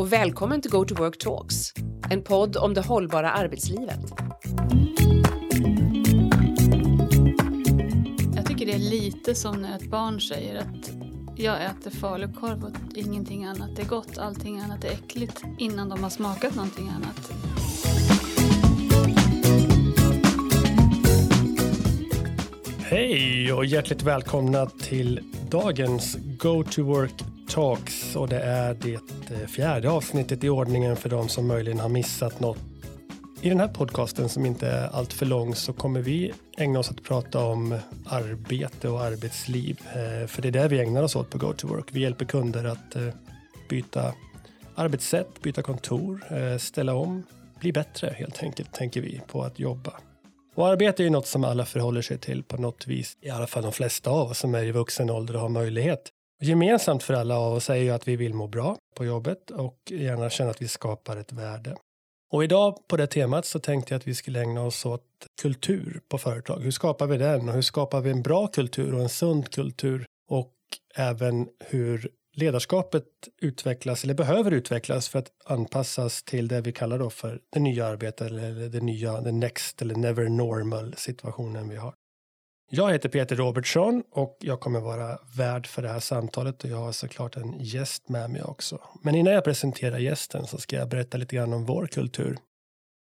och välkommen till Go to Work Talks, en podd om det hållbara arbetslivet. Jag tycker det är lite som när ett barn säger att jag äter falukorv och ingenting annat är gott, allting annat är äckligt innan de har smakat någonting annat. Hej och hjärtligt välkomna till dagens Go to Work Talks och det är det eh, fjärde avsnittet i ordningen för de som möjligen har missat något. I den här podcasten som inte är alltför lång så kommer vi ägna oss att prata om arbete och arbetsliv. Eh, för det är det vi ägnar oss åt på GoToWork. Vi hjälper kunder att eh, byta arbetssätt, byta kontor, ställa om, bli bättre helt enkelt tänker vi på att jobba. Och arbete är ju något som alla förhåller sig till på något vis. I alla fall de flesta av oss som är i vuxen ålder och har möjlighet. Gemensamt för alla av oss är ju att vi vill må bra på jobbet och gärna känna att vi skapar ett värde. Och idag på det temat så tänkte jag att vi skulle ägna oss åt kultur på företag. Hur skapar vi den och hur skapar vi en bra kultur och en sund kultur? Och även hur ledarskapet utvecklas eller behöver utvecklas för att anpassas till det vi kallar då för det nya arbetet eller det nya, the next eller never normal situationen vi har. Jag heter Peter Robertsson och jag kommer vara värd för det här samtalet och jag har såklart en gäst med mig också. Men innan jag presenterar gästen så ska jag berätta lite grann om vår kultur.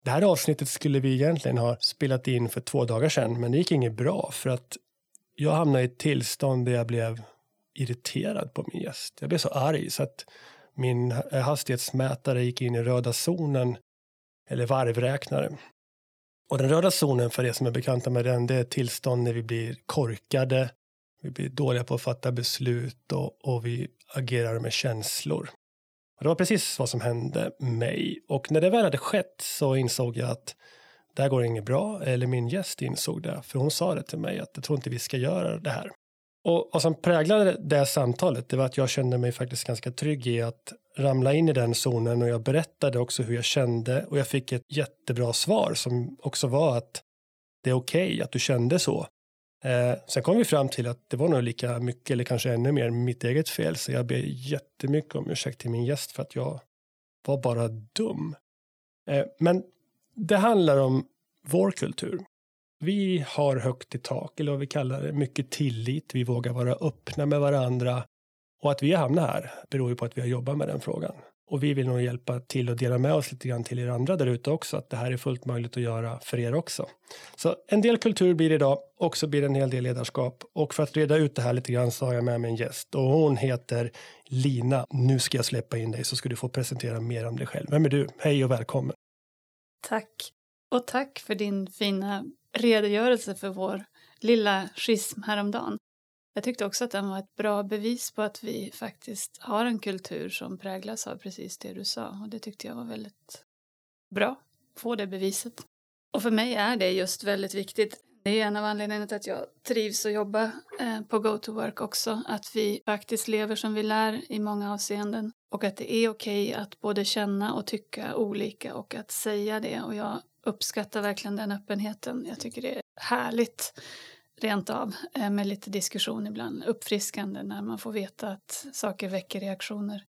Det här avsnittet skulle vi egentligen ha spelat in för två dagar sedan men det gick inget bra för att jag hamnade i ett tillstånd där jag blev irriterad på min gäst. Jag blev så arg så att min hastighetsmätare gick in i röda zonen eller varvräknare. Och den röda zonen, för er som är bekanta med den, det är tillstånd när vi blir korkade, vi blir dåliga på att fatta beslut och, och vi agerar med känslor. Och det var precis vad som hände mig. Och när det väl hade skett så insåg jag att det här går inget bra, eller min gäst insåg det, för hon sa det till mig att jag tror inte vi ska göra det här. Och vad som präglade det samtalet det var att jag kände mig faktiskt ganska trygg i att ramla in i den zonen och jag berättade också hur jag kände och jag fick ett jättebra svar som också var att det är okej okay att du kände så. Eh, sen kom vi fram till att det var nog lika mycket eller kanske ännu mer mitt eget fel så jag ber jättemycket om ursäkt till min gäst för att jag var bara dum. Eh, men det handlar om vår kultur. Vi har högt i tak, eller vad vi kallar det, mycket tillit. Vi vågar vara öppna med varandra. Och att vi har hamnat här beror ju på att vi har jobbat med den frågan. Och vi vill nog hjälpa till och dela med oss lite grann till er andra där ute också, att det här är fullt möjligt att göra för er också. Så en del kultur blir det idag, och så blir det en hel del ledarskap. Och för att reda ut det här lite grann så har jag med mig en gäst och hon heter Lina. Nu ska jag släppa in dig så ska du få presentera mer om dig själv. Vem är du? Hej och välkommen. Tack. Och tack för din fina redogörelse för vår lilla schism häromdagen. Jag tyckte också att den var ett bra bevis på att vi faktiskt har en kultur som präglas av precis det du sa och det tyckte jag var väldigt bra, få det beviset. Och för mig är det just väldigt viktigt. Det är en av anledningarna till att jag trivs att jobba eh, på Go to Work också, att vi faktiskt lever som vi lär i många avseenden och att det är okej okay att både känna och tycka olika och att säga det och jag uppskattar verkligen den öppenheten. Jag tycker det är härligt rent av eh, med lite diskussion ibland, uppfriskande när man får veta att saker väcker reaktioner.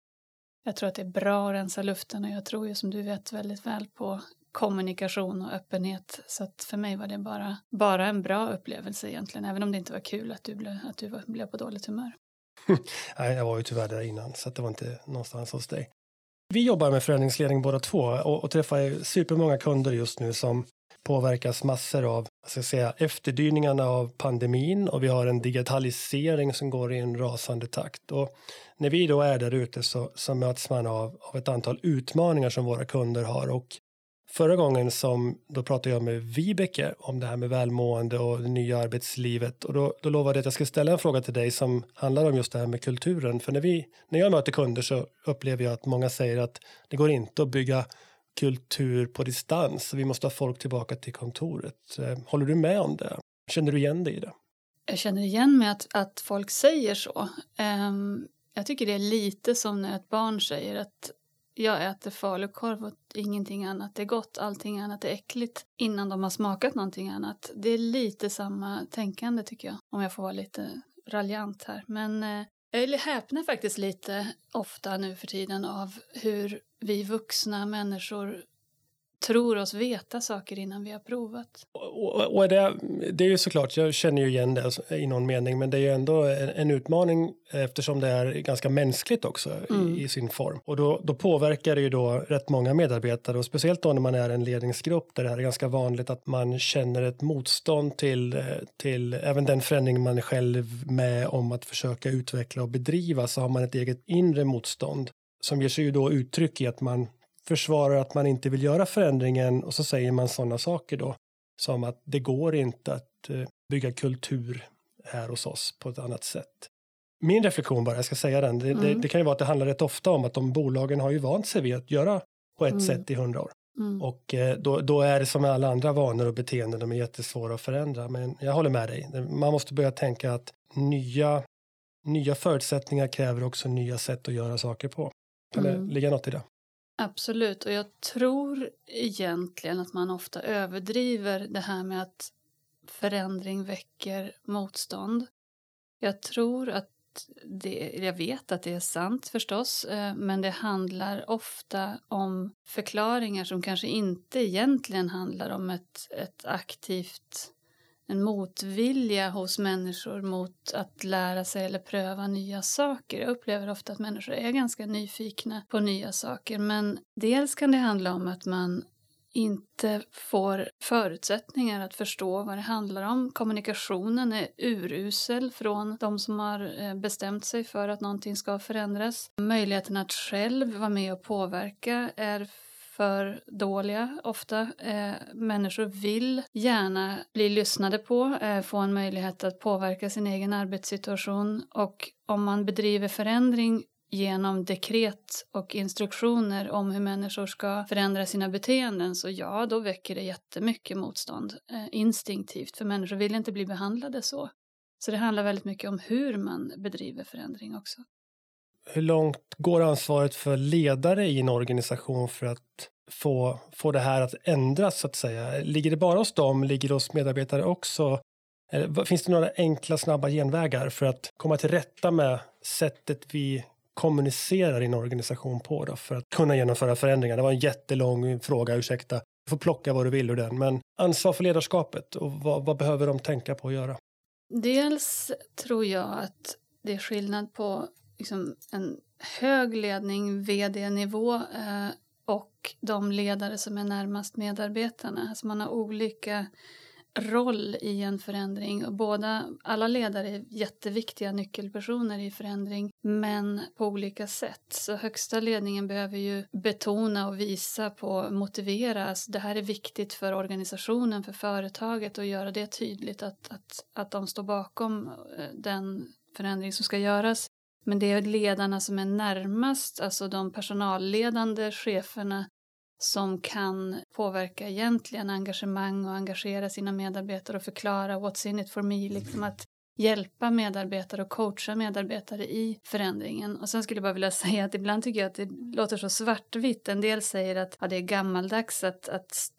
Jag tror att det är bra att rensa luften och jag tror ju som du vet väldigt väl på kommunikation och öppenhet. Så att för mig var det bara, bara en bra upplevelse egentligen, även om det inte var kul att du blev, att du var, blev på dåligt humör. Nej, jag var ju tyvärr där innan, så det var inte någonstans hos dig. Vi jobbar med förändringsledning båda två och, och träffar supermånga kunder just nu som påverkas massor av ska säga, efterdyningarna av pandemin och vi har en digitalisering som går i en rasande takt. Och när vi då är där ute så, så möts man av, av ett antal utmaningar som våra kunder har och Förra gången som då pratade jag med Vibeke om det här med välmående och det nya arbetslivet och då, då lovade jag att jag skulle ställa en fråga till dig som handlar om just det här med kulturen. För när, vi, när jag möter kunder så upplever jag att många säger att det går inte att bygga kultur på distans. Vi måste ha folk tillbaka till kontoret. Eh, håller du med om det? Känner du igen dig i det? Jag känner igen mig att, att folk säger så. Um, jag tycker det är lite som när ett barn säger att jag äter falukorv och ingenting annat är gott, allting annat är äckligt innan de har smakat någonting annat. Det är lite samma tänkande tycker jag, om jag får vara lite raljant här. Men eh, jag häpnar faktiskt lite ofta nu för tiden av hur vi vuxna människor tror oss veta saker innan vi har provat. Och, och det, det är ju såklart, jag känner ju igen det i någon mening, men det är ju ändå en, en utmaning eftersom det är ganska mänskligt också mm. i, i, sin form. Och då, då, påverkar det ju då rätt många medarbetare och speciellt då när man är en ledningsgrupp där det är ganska vanligt att man känner ett motstånd till, till även den förändring man är själv med om att försöka utveckla och bedriva så har man ett eget inre motstånd som ger sig ju då uttryck i att man försvarar att man inte vill göra förändringen och så säger man sådana saker då som att det går inte att eh, bygga kultur här hos oss på ett annat sätt. Min reflektion bara, jag ska säga den, det, mm. det, det, kan ju vara att det handlar rätt ofta om att de bolagen har ju vant sig vid att göra på ett mm. sätt i hundra år. Mm. Och eh, då, då, är det som med alla andra vanor och beteenden, de är jättesvåra att förändra. Men jag håller med dig, man måste börja tänka att nya, nya förutsättningar kräver också nya sätt att göra saker på. Kan det mm. ligga något i det? Absolut, och jag tror egentligen att man ofta överdriver det här med att förändring väcker motstånd. Jag tror att det, jag vet att det är sant förstås, eh, men det handlar ofta om förklaringar som kanske inte egentligen handlar om ett, ett aktivt en motvilja hos människor mot att lära sig eller pröva nya saker. Jag upplever ofta att människor är ganska nyfikna på nya saker men dels kan det handla om att man inte får förutsättningar att förstå vad det handlar om. Kommunikationen är urusel från de som har eh, bestämt sig för att någonting ska förändras. Möjligheten att själv vara med och påverka är för dåliga ofta. Eh, människor vill gärna bli lyssnade på, eh, få en möjlighet att påverka sin egen arbetssituation och om man bedriver förändring genom dekret och instruktioner om hur människor ska förändra sina beteenden så ja, då väcker det jättemycket motstånd eh, instinktivt för människor vill inte bli behandlade så. Så det handlar väldigt mycket om hur man bedriver förändring också hur långt går ansvaret för ledare i en organisation för att få, få det här att ändras så att säga? Ligger det bara hos dem? Ligger det hos medarbetare också? Eller, finns det några enkla snabba genvägar för att komma till rätta med sättet vi kommunicerar i en organisation på då, för att kunna genomföra förändringar? Det var en jättelång fråga, ursäkta. Du får plocka vad du vill ur den. Men ansvar för ledarskapet och vad, vad behöver de tänka på att göra? Dels tror jag att det är skillnad på liksom en hög ledning, vd-nivå eh, och de ledare som är närmast medarbetarna. Alltså man har olika roll i en förändring och båda, alla ledare är jätteviktiga nyckelpersoner i förändring men på olika sätt. Så högsta ledningen behöver ju betona och visa på, motivera, alltså det här är viktigt för organisationen, för företaget och göra det tydligt att, att, att de står bakom eh, den förändring som ska göras. Men det är ledarna som är närmast, alltså de personalledande cheferna som kan påverka egentligen engagemang och engagera sina medarbetare och förklara what's in it for me, liksom att hjälpa medarbetare och coacha medarbetare i förändringen. Och sen skulle jag bara vilja säga att ibland tycker jag att det låter så svartvitt. En del säger att ja, det är gammaldags att, att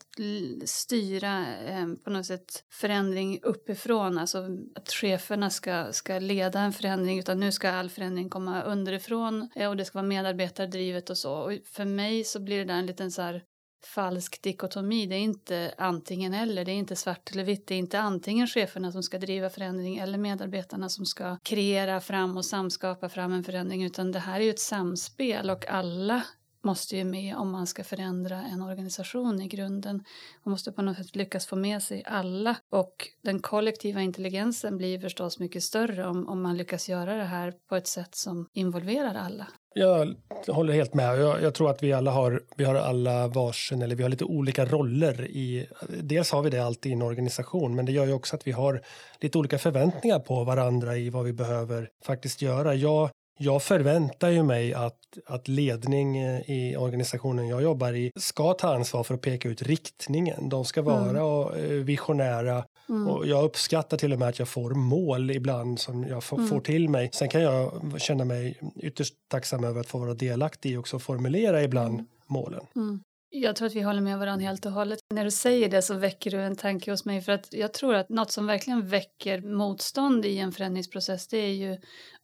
styra eh, på något sätt förändring uppifrån, alltså att cheferna ska, ska leda en förändring utan nu ska all förändring komma underifrån eh, och det ska vara medarbetardrivet och så. Och för mig så blir det där en liten så här falsk dikotomi. Det är inte antingen eller, det är inte svart eller vitt. Det är inte antingen cheferna som ska driva förändring eller medarbetarna som ska kreera fram och samskapa fram en förändring utan det här är ju ett samspel och alla måste ju med om man ska förändra en organisation i grunden. Man måste på något sätt lyckas få med sig alla och den kollektiva intelligensen blir förstås mycket större om, om man lyckas göra det här på ett sätt som involverar alla. Jag håller helt med. Jag, jag, tror att vi alla har, vi har alla varsin, eller vi har lite olika roller i, dels har vi det alltid i en organisation, men det gör ju också att vi har lite olika förväntningar på varandra i vad vi behöver faktiskt göra. Jag jag förväntar ju mig att, att ledning eh, i organisationen jag jobbar i ska ta ansvar för att peka ut riktningen. De ska vara mm. visionära mm. och jag uppskattar till och med att jag får mål ibland som jag får, mm. får, till mig. Sen kan jag känna mig ytterst tacksam över att få vara delaktig i också formulera ibland mm. målen. Mm. Jag tror att vi håller med varandra helt och hållet. När du säger det så väcker du en tanke hos mig för att jag tror att något som verkligen väcker motstånd i en förändringsprocess det är ju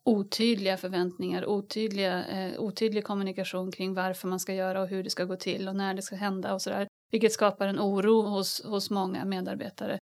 otydliga förväntningar, otydliga, eh, otydlig kommunikation kring varför man ska göra och hur det ska gå till och när det ska hända och sådär. Vilket skapar en oro hos, hos många medarbetare.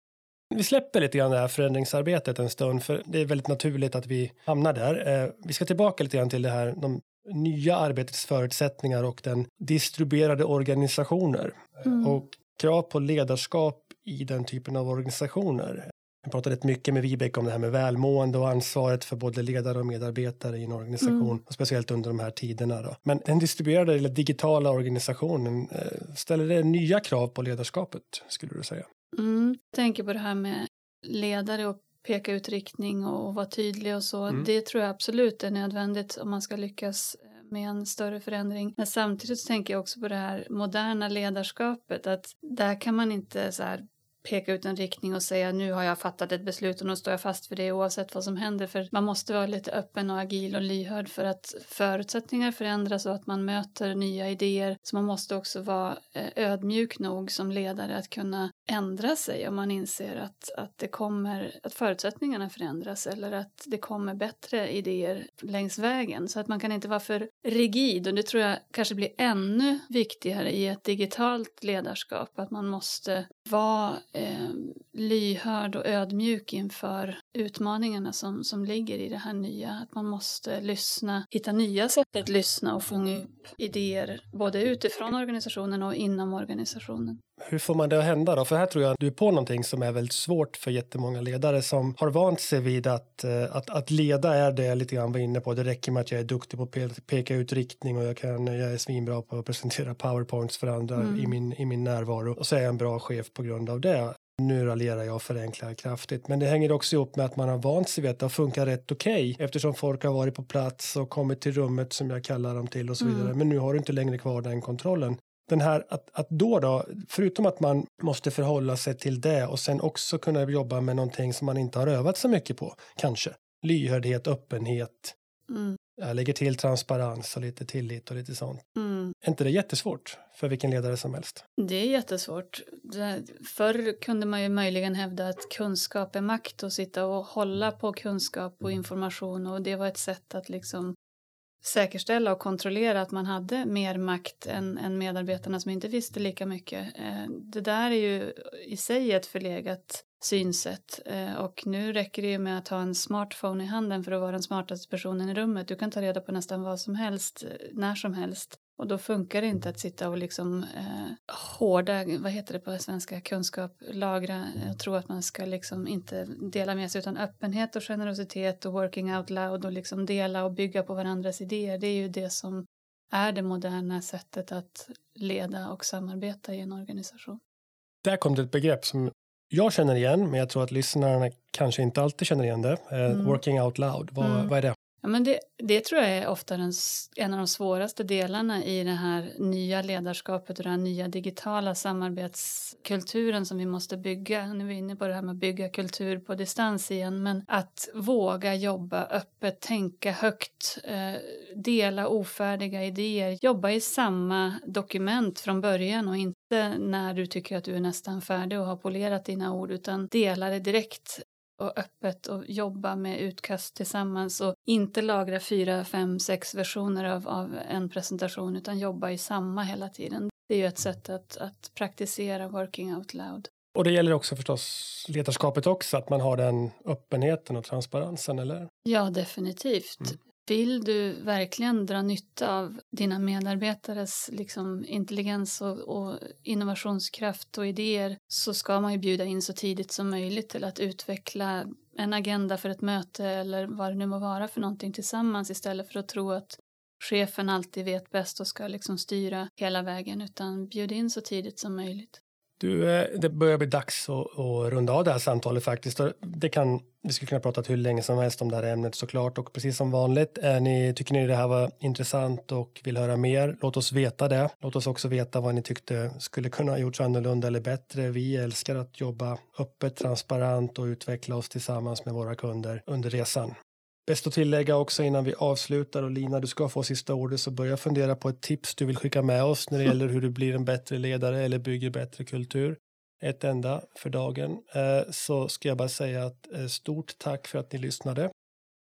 Vi släpper lite grann det här förändringsarbetet en stund för det är väldigt naturligt att vi hamnar där. Eh, vi ska tillbaka lite grann till det här, de nya arbetets förutsättningar och den distribuerade organisationer mm. och krav på ledarskap i den typen av organisationer. Jag pratade rätt mycket med Vibeke om det här med välmående och ansvaret för både ledare och medarbetare i en organisation, mm. speciellt under de här tiderna. Då. Men den distribuerade eller digitala organisationen, eh, ställer det nya krav på ledarskapet, skulle du säga? Mm. Jag tänker på det här med ledare och peka ut riktning och vara tydlig och så. Mm. Det tror jag absolut är nödvändigt om man ska lyckas med en större förändring. Men samtidigt tänker jag också på det här moderna ledarskapet att där kan man inte så här peka ut en riktning och säga nu har jag fattat ett beslut och nu står jag fast för det oavsett vad som händer. För man måste vara lite öppen och agil och lyhörd för att förutsättningar förändras och att man möter nya idéer. Så man måste också vara eh, ödmjuk nog som ledare att kunna ändra sig om man inser att, att, det kommer, att förutsättningarna förändras eller att det kommer bättre idéer längs vägen. Så att man kan inte vara för rigid och det tror jag kanske blir ännu viktigare i ett digitalt ledarskap. Att man måste vara eh, lyhörd och ödmjuk inför utmaningarna som, som ligger i det här nya. Att man måste lyssna, hitta nya sätt att lyssna och fånga upp idéer både utifrån organisationen och inom organisationen. Hur får man det att hända då? För här tror jag att du är på någonting som är väldigt svårt för jättemånga ledare som har vant sig vid att, eh, att, att leda är det jag lite grann var inne på. Det räcker med att jag är duktig på att peka ut riktning och jag, kan, jag är svinbra på att presentera powerpoints för andra mm. i, min, i min närvaro. Och så är jag en bra chef på grund av det. Nu raljerar jag och förenklar kraftigt, men det hänger också ihop med att man har vant sig vid att det funkar rätt okej okay, eftersom folk har varit på plats och kommit till rummet som jag kallar dem till och så vidare. Mm. Men nu har du inte längre kvar den kontrollen den här att, att då, då, förutom att man måste förhålla sig till det och sen också kunna jobba med någonting som man inte har övat så mycket på, kanske. Lyhördhet, öppenhet. Mm. Jag lägger till transparens och lite tillit och lite sånt. Mm. Är inte det jättesvårt för vilken ledare som helst? Det är jättesvårt. Förr kunde man ju möjligen hävda att kunskap är makt och sitta och hålla på kunskap och information och det var ett sätt att liksom säkerställa och kontrollera att man hade mer makt än, än medarbetarna som inte visste lika mycket. Eh, det där är ju i sig ett förlegat synsätt eh, och nu räcker det ju med att ha en smartphone i handen för att vara den smartaste personen i rummet. Du kan ta reda på nästan vad som helst, eh, när som helst. Och då funkar det inte att sitta och liksom eh, hårda, vad heter det på svenska, kunskap, lagra eh, och tro att man ska liksom inte dela med sig utan öppenhet och generositet och working out loud och liksom dela och bygga på varandras idéer. Det är ju det som är det moderna sättet att leda och samarbeta i en organisation. Där kom det ett begrepp som jag känner igen, men jag tror att lyssnarna kanske inte alltid känner igen det. Eh, mm. Working out loud, vad, mm. vad är det? Ja, men det, det tror jag är ofta den, en av de svåraste delarna i det här nya ledarskapet och den här nya digitala samarbetskulturen som vi måste bygga. Nu är vi inne på det här med att bygga kultur på distans igen, men att våga jobba öppet, tänka högt, eh, dela ofärdiga idéer, jobba i samma dokument från början och inte när du tycker att du är nästan färdig och har polerat dina ord utan dela det direkt och öppet och jobba med utkast tillsammans och inte lagra fyra, fem, sex versioner av, av en presentation utan jobba i samma hela tiden. Det är ju ett sätt att, att praktisera working out loud. Och det gäller också förstås ledarskapet också, att man har den öppenheten och transparensen, eller? Ja, definitivt. Mm. Vill du verkligen dra nytta av dina medarbetares liksom, intelligens och, och, innovationskraft och idéer så ska man ju bjuda in så tidigt som möjligt till att utveckla en agenda för ett möte eller vad det nu må vara för någonting tillsammans istället för att tro att chefen alltid vet bäst och ska liksom styra hela vägen utan bjud in så tidigt som möjligt. Du, eh, det börjar bli dags att, att runda av det här samtalet faktiskt. Det kan, vi skulle kunna prata hur länge som helst om det här ämnet såklart och precis som vanligt, är ni, tycker ni det här var intressant och vill höra mer, låt oss veta det. Låt oss också veta vad ni tyckte skulle kunna ha gjorts annorlunda eller bättre. Vi älskar att jobba öppet, transparent och utveckla oss tillsammans med våra kunder under resan. Bäst att tillägga också innan vi avslutar och Lina, du ska få sista ordet så börja fundera på ett tips du vill skicka med oss när det gäller hur du blir en bättre ledare eller bygger bättre kultur. Ett enda för dagen. Eh, så ska jag bara säga att eh, stort tack för att ni lyssnade.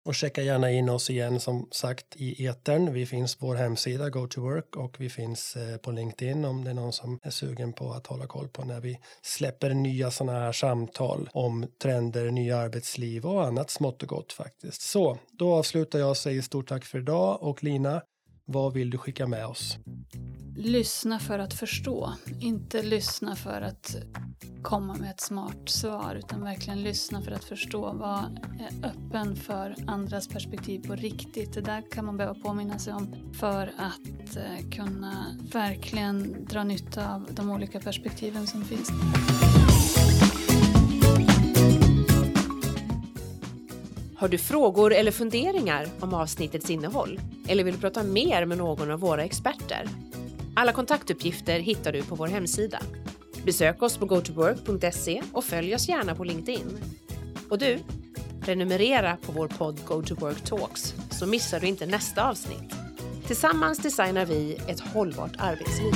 Och checka gärna in oss igen som sagt i etern. Vi finns på vår hemsida Go to Work och vi finns eh, på LinkedIn om det är någon som är sugen på att hålla koll på när vi släpper nya sådana här samtal om trender, nya arbetsliv och annat smått och gott faktiskt. Så då avslutar jag och säger stort tack för idag och Lina, vad vill du skicka med oss? Lyssna för att förstå, inte lyssna för att komma med ett smart svar utan verkligen lyssna för att förstå. Var öppen för andras perspektiv på riktigt. Det där kan man behöva påminna sig om för att eh, kunna verkligen dra nytta av de olika perspektiven som finns. Har du frågor eller funderingar om avsnittets innehåll? Eller vill du prata mer med någon av våra experter? Alla kontaktuppgifter hittar du på vår hemsida. Besök oss på gotowork.se och följ oss gärna på LinkedIn. Och du, prenumerera på vår podd Go to Work Talks så missar du inte nästa avsnitt. Tillsammans designar vi ett hållbart arbetsliv.